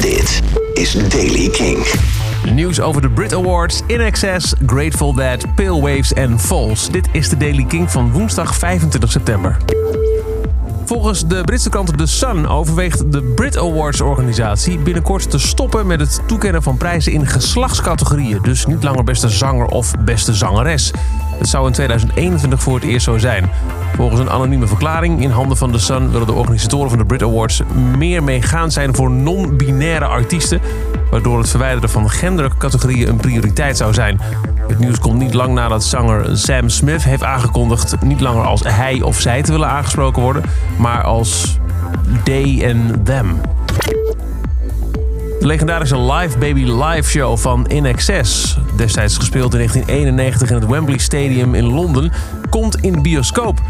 Dit is Daily King. Nieuws over de Brit Awards, In Excess, Grateful Dead, Pale Waves en Falls. Dit is de Daily King van woensdag 25 september. Volgens de Britse krant The Sun overweegt de Brit Awards organisatie binnenkort te stoppen met het toekennen van prijzen in geslachtscategorieën. Dus niet langer beste zanger of beste zangeres. Het zou in 2021 voor het eerst zo zijn. Volgens een anonieme verklaring in handen van The Sun willen de organisatoren van de Brit Awards meer meegaan zijn voor non-binaire artiesten, waardoor het verwijderen van gendercategorieën een prioriteit zou zijn. Het nieuws komt niet lang nadat zanger Sam Smith heeft aangekondigd niet langer als hij of zij te willen aangesproken worden, maar als they en them. De legendarische Live Baby Live show van In Excess, destijds gespeeld in 1991 in het Wembley Stadium in Londen, komt in bioscoop.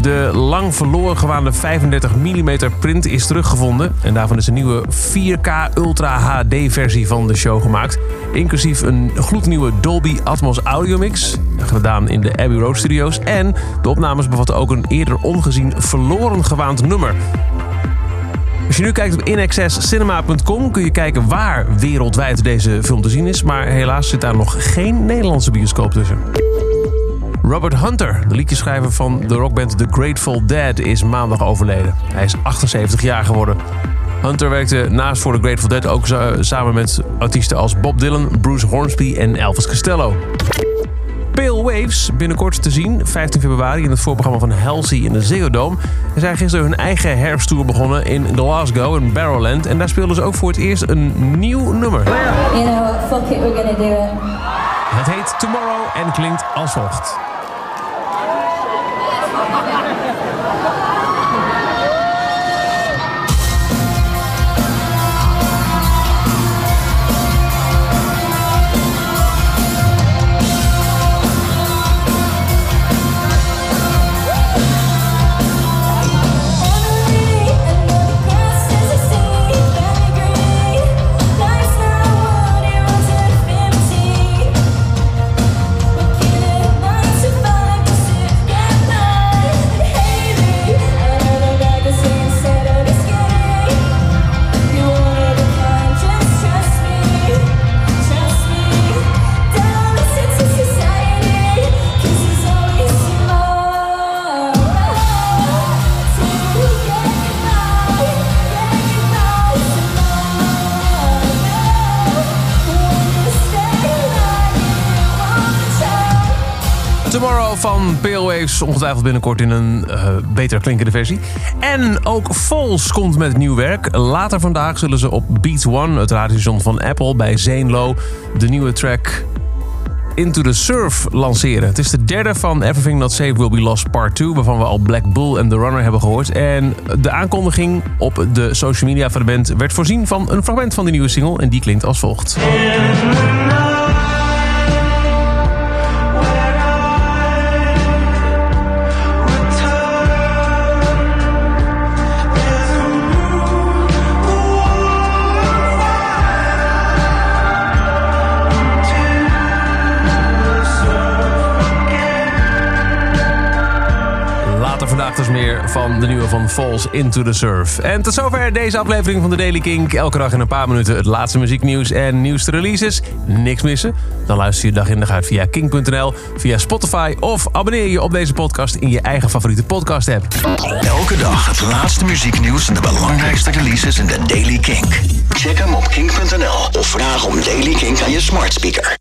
De lang verloren gewaande 35 mm print is teruggevonden en daarvan is een nieuwe 4K Ultra HD versie van de show gemaakt, inclusief een gloednieuwe Dolby Atmos audio mix, gedaan in de Abbey Road Studios en de opnames bevatten ook een eerder ongezien verloren gewaand nummer. Als je nu kijkt op inaccesscinema.com kun je kijken waar wereldwijd deze film te zien is. Maar helaas zit daar nog geen Nederlandse bioscoop tussen. Robert Hunter, de liedjeschrijver van de rockband The Grateful Dead, is maandag overleden. Hij is 78 jaar geworden. Hunter werkte naast voor The Grateful Dead ook samen met artiesten als Bob Dylan, Bruce Hornsby en Elvis Costello. Pale Waves binnenkort te zien, 15 februari, in het voorprogramma van Halsey in de Ziggo Dome. Ze zijn gisteren hun eigen herfsttour begonnen in Glasgow, in Barrowland. En daar speelden ze ook voor het eerst een nieuw nummer. You know, fuck it, we're gonna do it. Het heet Tomorrow en klinkt als volgt. Tomorrow van Pale Waves, ongetwijfeld binnenkort in een uh, beter klinkende versie. En ook Falls komt met nieuw werk. Later vandaag zullen ze op Beats One, het radiostation van Apple, bij Zeenlo, de nieuwe track Into the Surf lanceren. Het is de derde van Everything Not Safe Will Be Lost Part 2... waarvan we al Black Bull en The Runner hebben gehoord. En de aankondiging op de social media van de band... werd voorzien van een fragment van de nieuwe single... en die klinkt als volgt. Dus meer van de nieuwe van Falls Into the Surf. En tot zover deze aflevering van de Daily Kink. Elke dag in een paar minuten het laatste muzieknieuws en nieuwste releases. Niks missen? Dan luister je dag in dag uit via kink.nl, via Spotify... of abonneer je op deze podcast in je eigen favoriete podcast app. Elke dag het laatste muzieknieuws en de belangrijkste releases in de Daily Kink. Check hem op kink.nl of vraag om Daily Kink aan je smart speaker.